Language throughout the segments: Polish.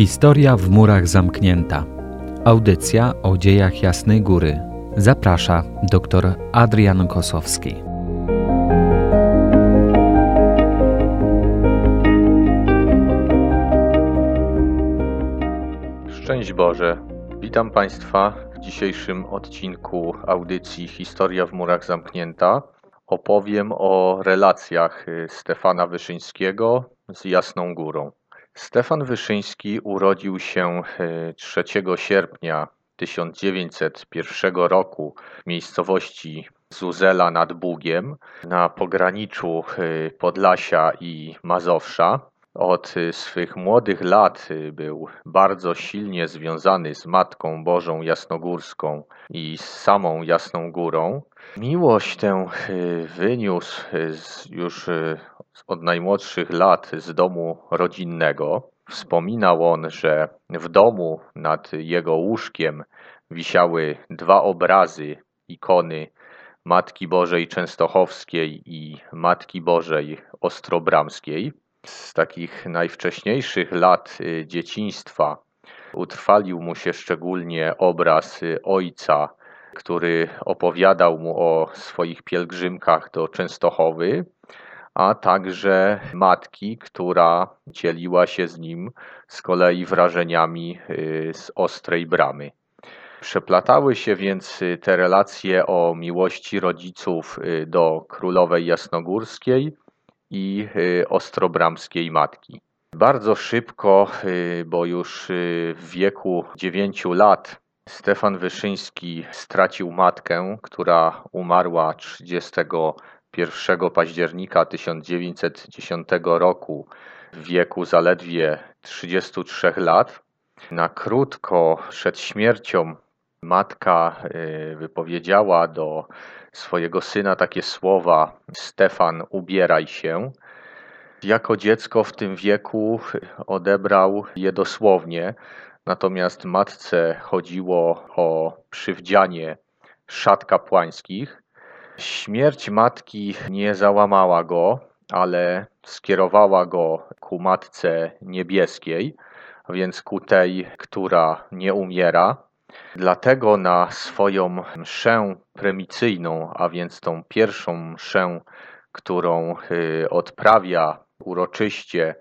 Historia w murach zamknięta. Audycja o dziejach Jasnej Góry. Zaprasza dr Adrian Kosowski. Szczęść Boże. Witam Państwa w dzisiejszym odcinku audycji Historia w murach zamknięta. Opowiem o relacjach Stefana Wyszyńskiego z Jasną Górą. Stefan Wyszyński urodził się 3 e, sierpnia 1901 roku w miejscowości Zuzela nad Bugiem na pograniczu e, Podlasia i Mazowsza. Od e, swych młodych lat był bardzo silnie związany z Matką Bożą Jasnogórską i z samą Jasną Górą. Miłość tę wyniósł już od najmłodszych lat z domu rodzinnego. Wspominał on, że w domu nad jego łóżkiem wisiały dwa obrazy ikony Matki Bożej Częstochowskiej i Matki Bożej Ostrobramskiej. Z takich najwcześniejszych lat y, dzieciństwa utrwalił mu się szczególnie obraz ojca, który opowiadał mu o swoich pielgrzymkach do Częstochowy a także matki, która dzieliła się z nim z kolei wrażeniami y, z ostrej bramy. Przeplatały się więc y, te relacje o miłości rodziców y, do królowej jasnogórskiej i ostrobramskiej matki. Bardzo szybko, bo już w wieku 9 lat, Stefan Wyszyński stracił matkę, która umarła 30 1 października 1910 roku w wieku zaledwie 33 lat. Na krótko przed śmiercią matka y, wypowiedziała do swojego syna takie słowa: Stefan, ubieraj się. Jako dziecko w tym wieku odebrał je dosłownie, natomiast matce chodziło o przywdzianie szat kapłańskich. Śmierć matki nie załamała go, ale skierowała go ku Matce Niebieskiej, więc ku tej, która nie umiera. Dlatego na swoją mszę premicyjną, a więc tą pierwszą mszę, którą y, odprawia uroczyście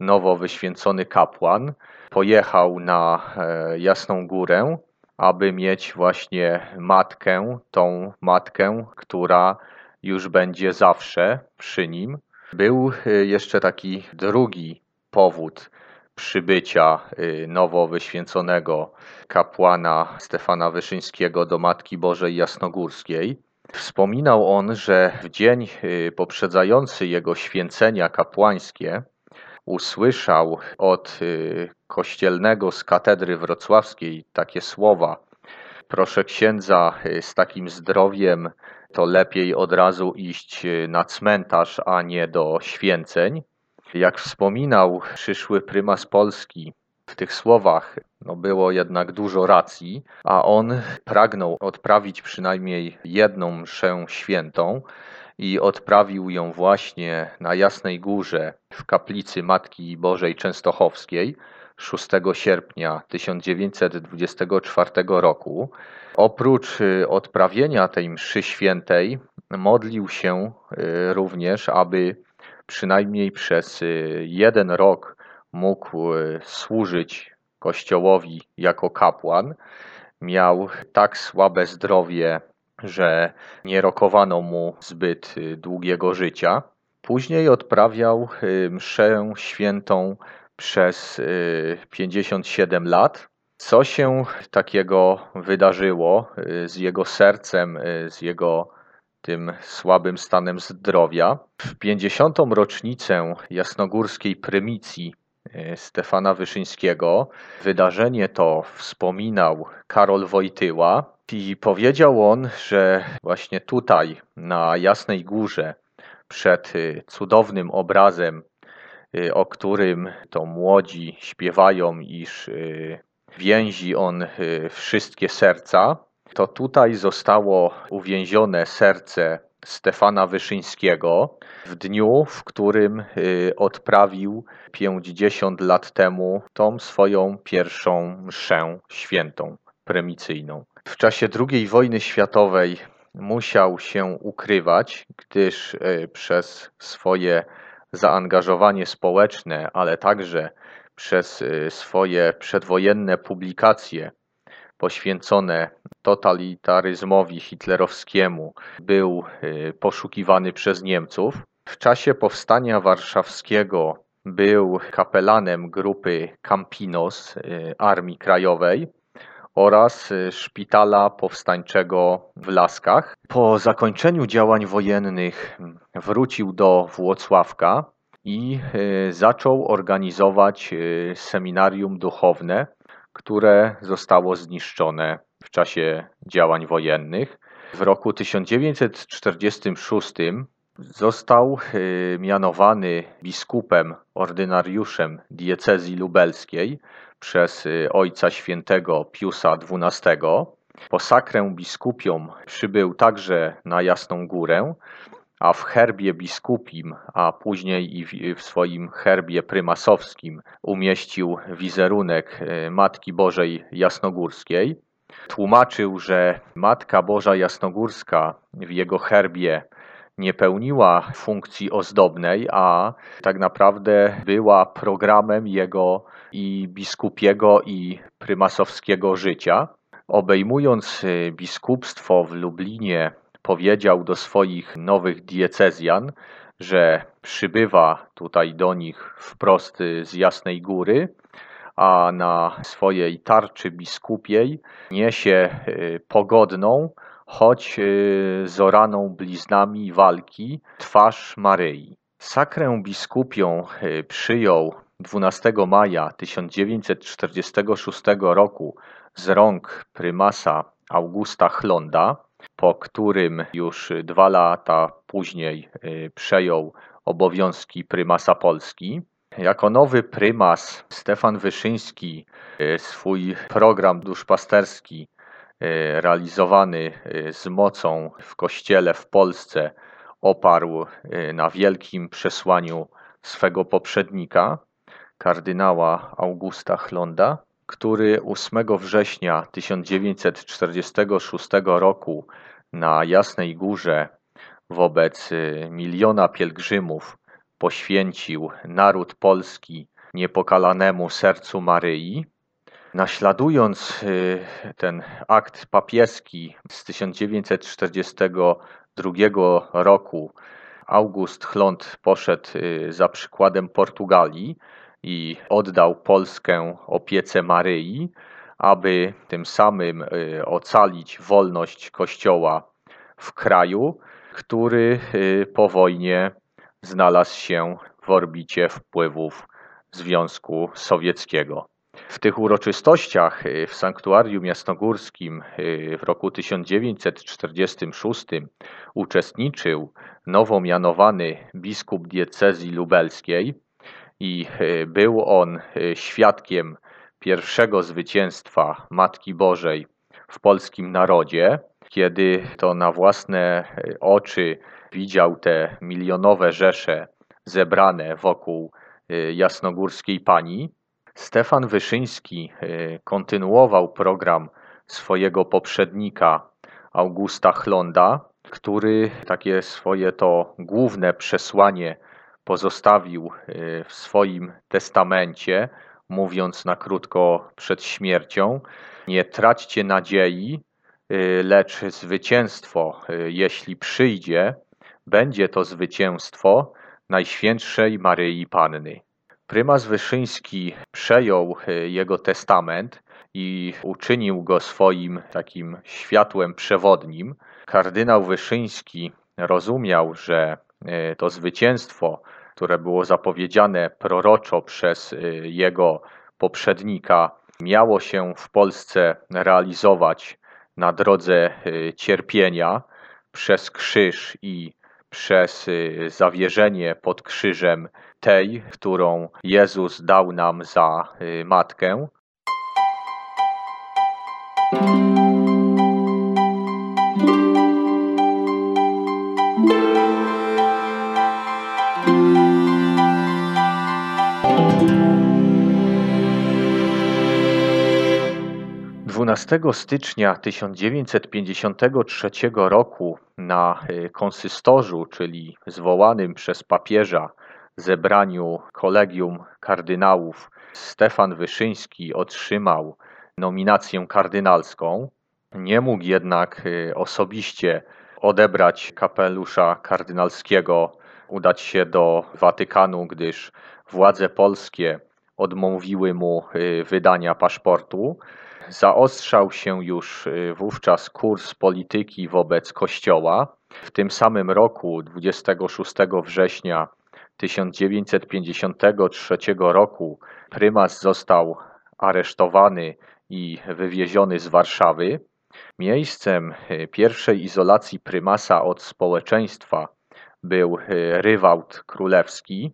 nowo wyświęcony kapłan, pojechał na e, Jasną Górę aby mieć właśnie matkę, tą matkę, która już będzie zawsze przy nim. Był y, jeszcze taki drugi powód przybycia y, nowo wyświęconego kapłana Stefana Wyszyńskiego do Matki Bożej Jasnogórskiej. Wspominał on, że w dzień y, poprzedzający jego święcenia kapłańskie usłyszał od kościelnego z katedry wrocławskiej takie słowa: Proszę księdza, y, z takim zdrowiem to lepiej od razu iść y, na cmentarz, a nie do święceń. Jak wspominał przyszły prymas Polski, w tych słowach no, było jednak dużo racji, a on pragnął odprawić przynajmniej jedną mszę świętą, i odprawił ją właśnie na Jasnej Górze w kaplicy Matki Bożej Częstochowskiej 6 sierpnia 1924 roku. Oprócz y, odprawienia tej mszy świętej modlił się y, również, aby przynajmniej przez y, jeden rok mógł służyć Kościołowi jako kapłan. Miał tak słabe zdrowie, że nie rokowano mu zbyt długiego życia. Później odprawiał mszę świętą przez 57 y, lat. Co się takiego wydarzyło z jego sercem, z jego tym słabym stanem zdrowia? W 50. rocznicę jasnogórskiej prymicji Stefana Wyszyńskiego wydarzenie to wspominał Karol Wojtyła, i powiedział on, że właśnie tutaj, na Jasnej Górze, przed y, cudownym obrazem, y, o którym to młodzi śpiewają, iż y, więzi on wszystkie serca, to tutaj zostało uwięzione serce Stefana Wyszyńskiego w dniu, w którym odprawił 50 lat temu tą swoją pierwszą mszę świętą, premicyjną. W czasie II wojny światowej musiał się ukrywać, gdyż przez swoje zaangażowanie społeczne, ale także przez y, swoje przedwojenne publikacje poświęcone totalitaryzmowi hitlerowskiemu, był y, poszukiwany przez Niemców. W czasie powstania warszawskiego był kapelanem grupy Campinos y, Armii Krajowej oraz szpitala powstańczego w Laskach. Po zakończeniu działań wojennych wrócił do Włocławka i e, zaczął organizować e, seminarium duchowne, które zostało zniszczone w czasie działań wojennych. W roku 1946 został mianowany biskupem ordynariuszem diecezji lubelskiej przez ojca świętego Piusa XII. Po sakrę biskupią przybył także na Jasną Górę, a w herbie biskupim, a później i w swoim herbie prymasowskim umieścił wizerunek e, Matki Bożej Jasnogórskiej. Tłumaczył, że Matka Boża Jasnogórska w jego herbie nie pełniła funkcji ozdobnej, a tak naprawdę była programem jego i biskupiego i prymasowskiego życia. Obejmując e, biskupstwo w Lublinie powiedział do swoich nowych diecezjan, że przybywa tutaj do nich wprost z Jasnej Góry, a na swojej tarczy biskupiej niesie y, pogodną, choć y, zoraną bliznami walki, twarz Maryi. Sakrę biskupią y, przyjął 12 maja 1946 roku z rąk prymasa Augusta Chlonda, po którym już dwa lata później y, przejął obowiązki prymasa Polski. Jako nowy prymas Stefan Wyszyński swój program duszpasterski realizowany z mocą w kościele w Polsce oparł na wielkim przesłaniu swego poprzednika, kardynała Augusta Chlonda który 8 września 1946 roku na Jasnej Górze wobec miliona pielgrzymów poświęcił naród polski niepokalanemu sercu Maryi. Naśladując y, ten akt papieski z 1942 roku, August Chlont poszedł y, za przykładem Portugalii i oddał Polskę opiece Maryi, aby tym samym y, ocalić wolność Kościoła w kraju, który po wojnie znalazł się w orbicie wpływów Związku Sowieckiego. W tych uroczystościach y, w sanktuarium jasnogórskim w roku 1946 uczestniczył nowo mianowany biskup diecezji lubelskiej, i e, był on świadkiem pierwszego zwycięstwa Matki Bożej w polskim narodzie, kiedy to na własne oczy widział te milionowe rzesze zebrane wokół jasnogórskiej pani. Stefan Wyszyński kontynuował program swojego poprzednika Augusta Chlonda, który takie swoje to główne przesłanie pozostawił y, w swoim testamencie, mówiąc na krótko przed śmiercią: Nie traćcie nadziei, y, lecz zwycięstwo, y, jeśli przyjdzie, będzie to zwycięstwo Najświętszej Maryi Panny. Prymas Wyszyński przejął jego testament i uczynił go swoim takim światłem przewodnim. Kardynał Wyszyński rozumiał, że to zwycięstwo które było zapowiedziane proroczo przez y, jego poprzednika, miało się w Polsce realizować na drodze cierpienia przez krzyż i przez zawierzenie pod krzyżem tej, którą Jezus dał nam za y, matkę. Dwunastego stycznia 1953 roku na y, konsystorzu, czyli zwołanym przez papieża zebraniu kolegium kardynałów, Stefan Wyszyński otrzymał nominację kardynalską. Nie mógł jednak y, osobiście odebrać kapelusza kardynalskiego, udać się do Watykanu, gdyż władze polskie odmówiły mu y, wydania paszportu. Zaostrzał się już y, wówczas kurs polityki wobec Kościoła. W tym samym roku, 26 września 1953 roku, prymas został aresztowany i wywieziony z Warszawy. Miejscem y, pierwszej izolacji prymasa od społeczeństwa był Rywałd Królewski,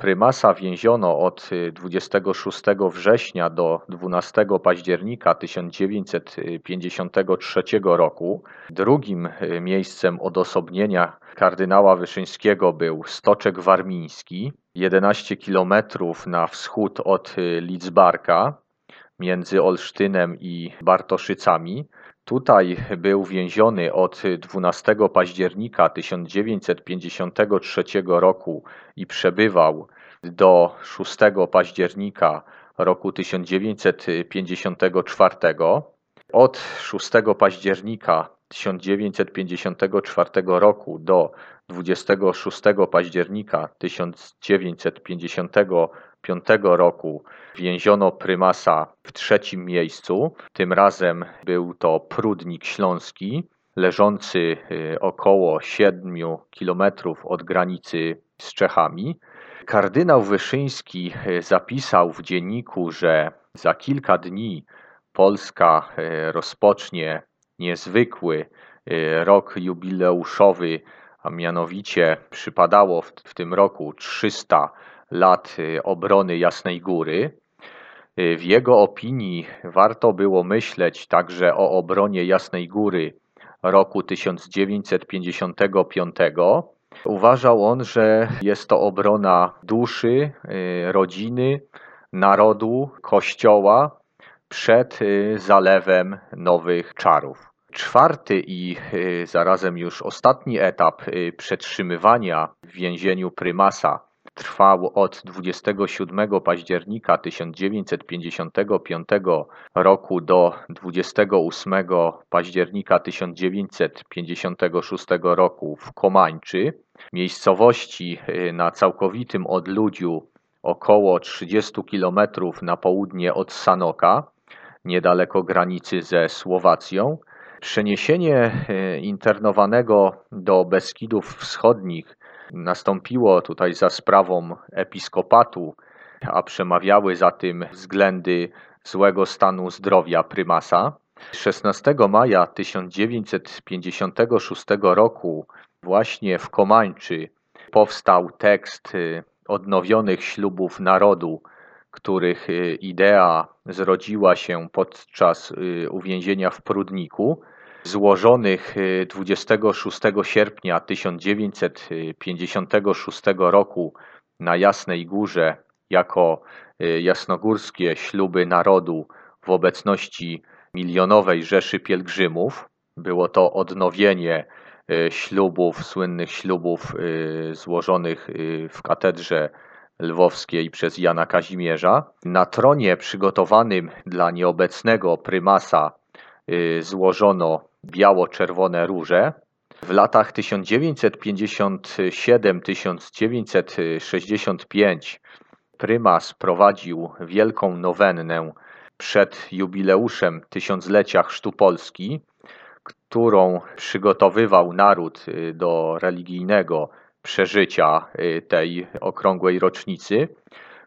Prymasa więziono od 26 y, września do 12 października 1953 roku. Drugim y, miejscem odosobnienia kardynała Wyszyńskiego był Stoczek Warmiński, 11 km na wschód od y, Lidzbarka, między Olsztynem i Bartoszycami. Tutaj był więziony od 12 października 1953 roku i przebywał do 6 października roku 1954. Od 6 października 1954 roku do 26 października 1955 roku więziono prymasa w trzecim miejscu. Tym razem był to Prudnik Śląski, leżący y, około 7 km od granicy z Czechami. Kardynał Wyszyński y, zapisał w dzienniku, że za kilka dni Polska y, rozpocznie niezwykły rok jubileuszowy, a mianowicie przypadało w, w tym roku 300 lat obrony Jasnej Góry. W jego opinii warto było myśleć także o obronie Jasnej Góry roku 1955. Uważał on, że jest to obrona duszy, y, rodziny, narodu, kościoła przed y, zalewem nowych czarów. Czwarty i y, zarazem już ostatni etap przetrzymywania w więzieniu prymasa trwał od 27 października 1955 roku do 28 października 1956 roku w Komańczy, miejscowości y, na całkowitym odludziu około 30 km na południe od Sanoka, niedaleko granicy ze Słowacją. Przeniesienie y, internowanego do Beskidów Wschodnich nastąpiło tutaj za sprawą episkopatu, a przemawiały za tym względy złego stanu zdrowia prymasa. 16 maja 1956 roku właśnie w Komańczy powstał tekst y, odnowionych ślubów narodu, których y, idea zrodziła się podczas y, uwięzienia w Prudniku złożonych 26 y, sierpnia 1956 roku na Jasnej Górze jako y, jasnogórskie śluby narodu w obecności milionowej rzeszy pielgrzymów. Było to odnowienie y, ślubów, słynnych ślubów złożonych w katedrze lwowskiej przez Jana Kazimierza. Na tronie przygotowanym dla nieobecnego prymasa złożono biało-czerwone róże. W latach 1957-1965 prymas prowadził wielką nowennę przed jubileuszem tysiąclecia Chrztu Polski, którą przygotowywał naród y, do religijnego przeżycia y, tej okrągłej rocznicy.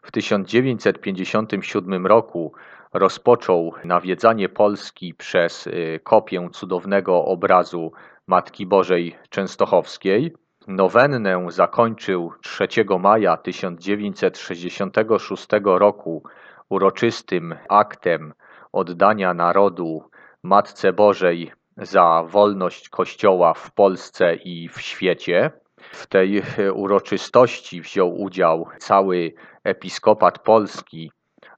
W 1957 roku rozpoczął nawiedzanie Polski przez y, kopię cudownego obrazu Matki Bożej Częstochowskiej. Nowennę zakończył 3 maja 1966 roku uroczystym aktem oddania narodu Matce Bożej za wolność Kościoła w Polsce i w świecie. W tej y, uroczystości wziął udział cały episkopat polski,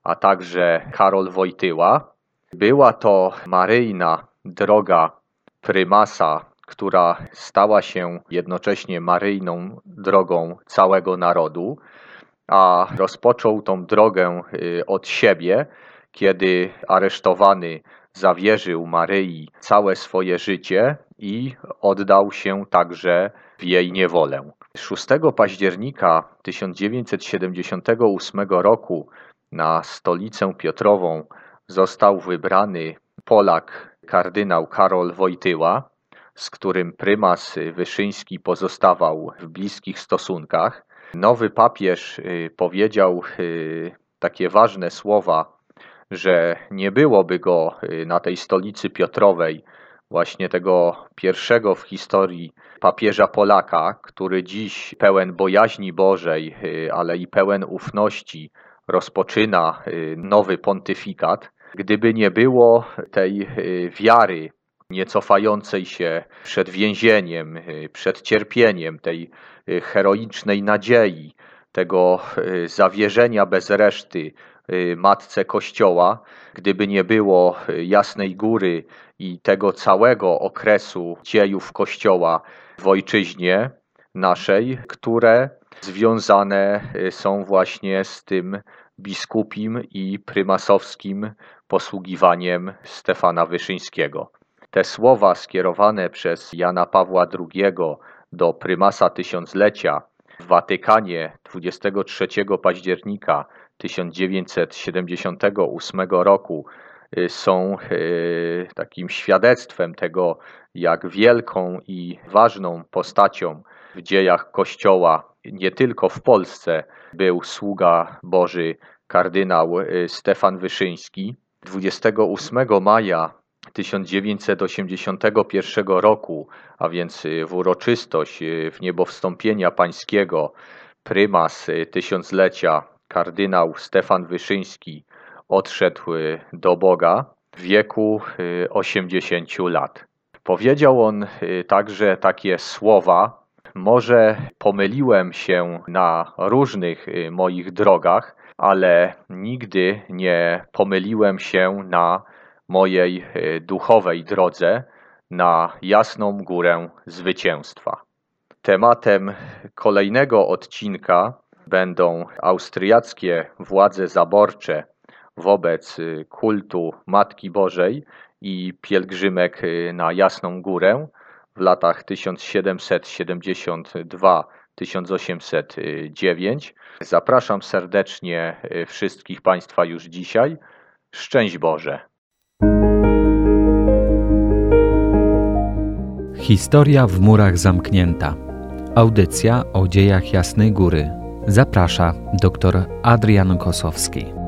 a także Karol Wojtyła. Była to maryjna droga prymasa, która stała się jednocześnie maryjną drogą całego narodu, a rozpoczął tą drogę y, od siebie, kiedy aresztowany zawierzył Maryi całe swoje życie i oddał się także w jej niewolę. 6 października 1978 roku na stolicę Piotrową został wybrany Polak kardynał Karol Wojtyła, z którym prymas Wyszyński pozostawał w bliskich stosunkach. Nowy papież y, powiedział y, takie ważne słowa, że nie byłoby go y, na tej stolicy Piotrowej, właśnie tego pierwszego w historii papieża Polaka, który dziś pełen bojaźni Bożej, ale i pełen ufności rozpoczyna nowy pontyfikat. Gdyby nie było tej wiary niecofającej się przed więzieniem, y, przed cierpieniem, tej y, heroicznej nadziei, tego y, zawierzenia bez reszty Matce Kościoła, gdyby nie było Jasnej Góry i tego całego okresu dziejów Kościoła w ojczyźnie naszej, które związane są właśnie z tym biskupim i prymasowskim posługiwaniem Stefana Wyszyńskiego. Te słowa skierowane przez Jana Pawła II do prymasa tysiąclecia w Watykanie 23 października 1978 roku y, są y, takim świadectwem tego, jak wielką i ważną postacią w dziejach Kościoła, nie tylko w Polsce, był sługa Boży kardynał y, Stefan Wyszyński. 28 maja 1981 roku, a więc y, w uroczystość y, w niebo wstąpienia pańskiego, prymas tysiąclecia, kardynał Stefan Wyszyński, odszedł do Boga w wieku 80 lat. Powiedział on także takie słowa: Może pomyliłem się na różnych moich drogach, ale nigdy nie pomyliłem się na mojej e, duchowej drodze na jasną górę zwycięstwa. Tematem kolejnego odcinka będą austriackie władze zaborcze wobec e, kultu Matki Bożej i pielgrzymek na Jasną Górę w latach 1772-1809. Zapraszam serdecznie wszystkich Państwa już dzisiaj. Szczęść Boże! Historia w murach zamknięta. Audycja o dziejach Jasnej Góry. Zaprasza dr Adrian Kosowski.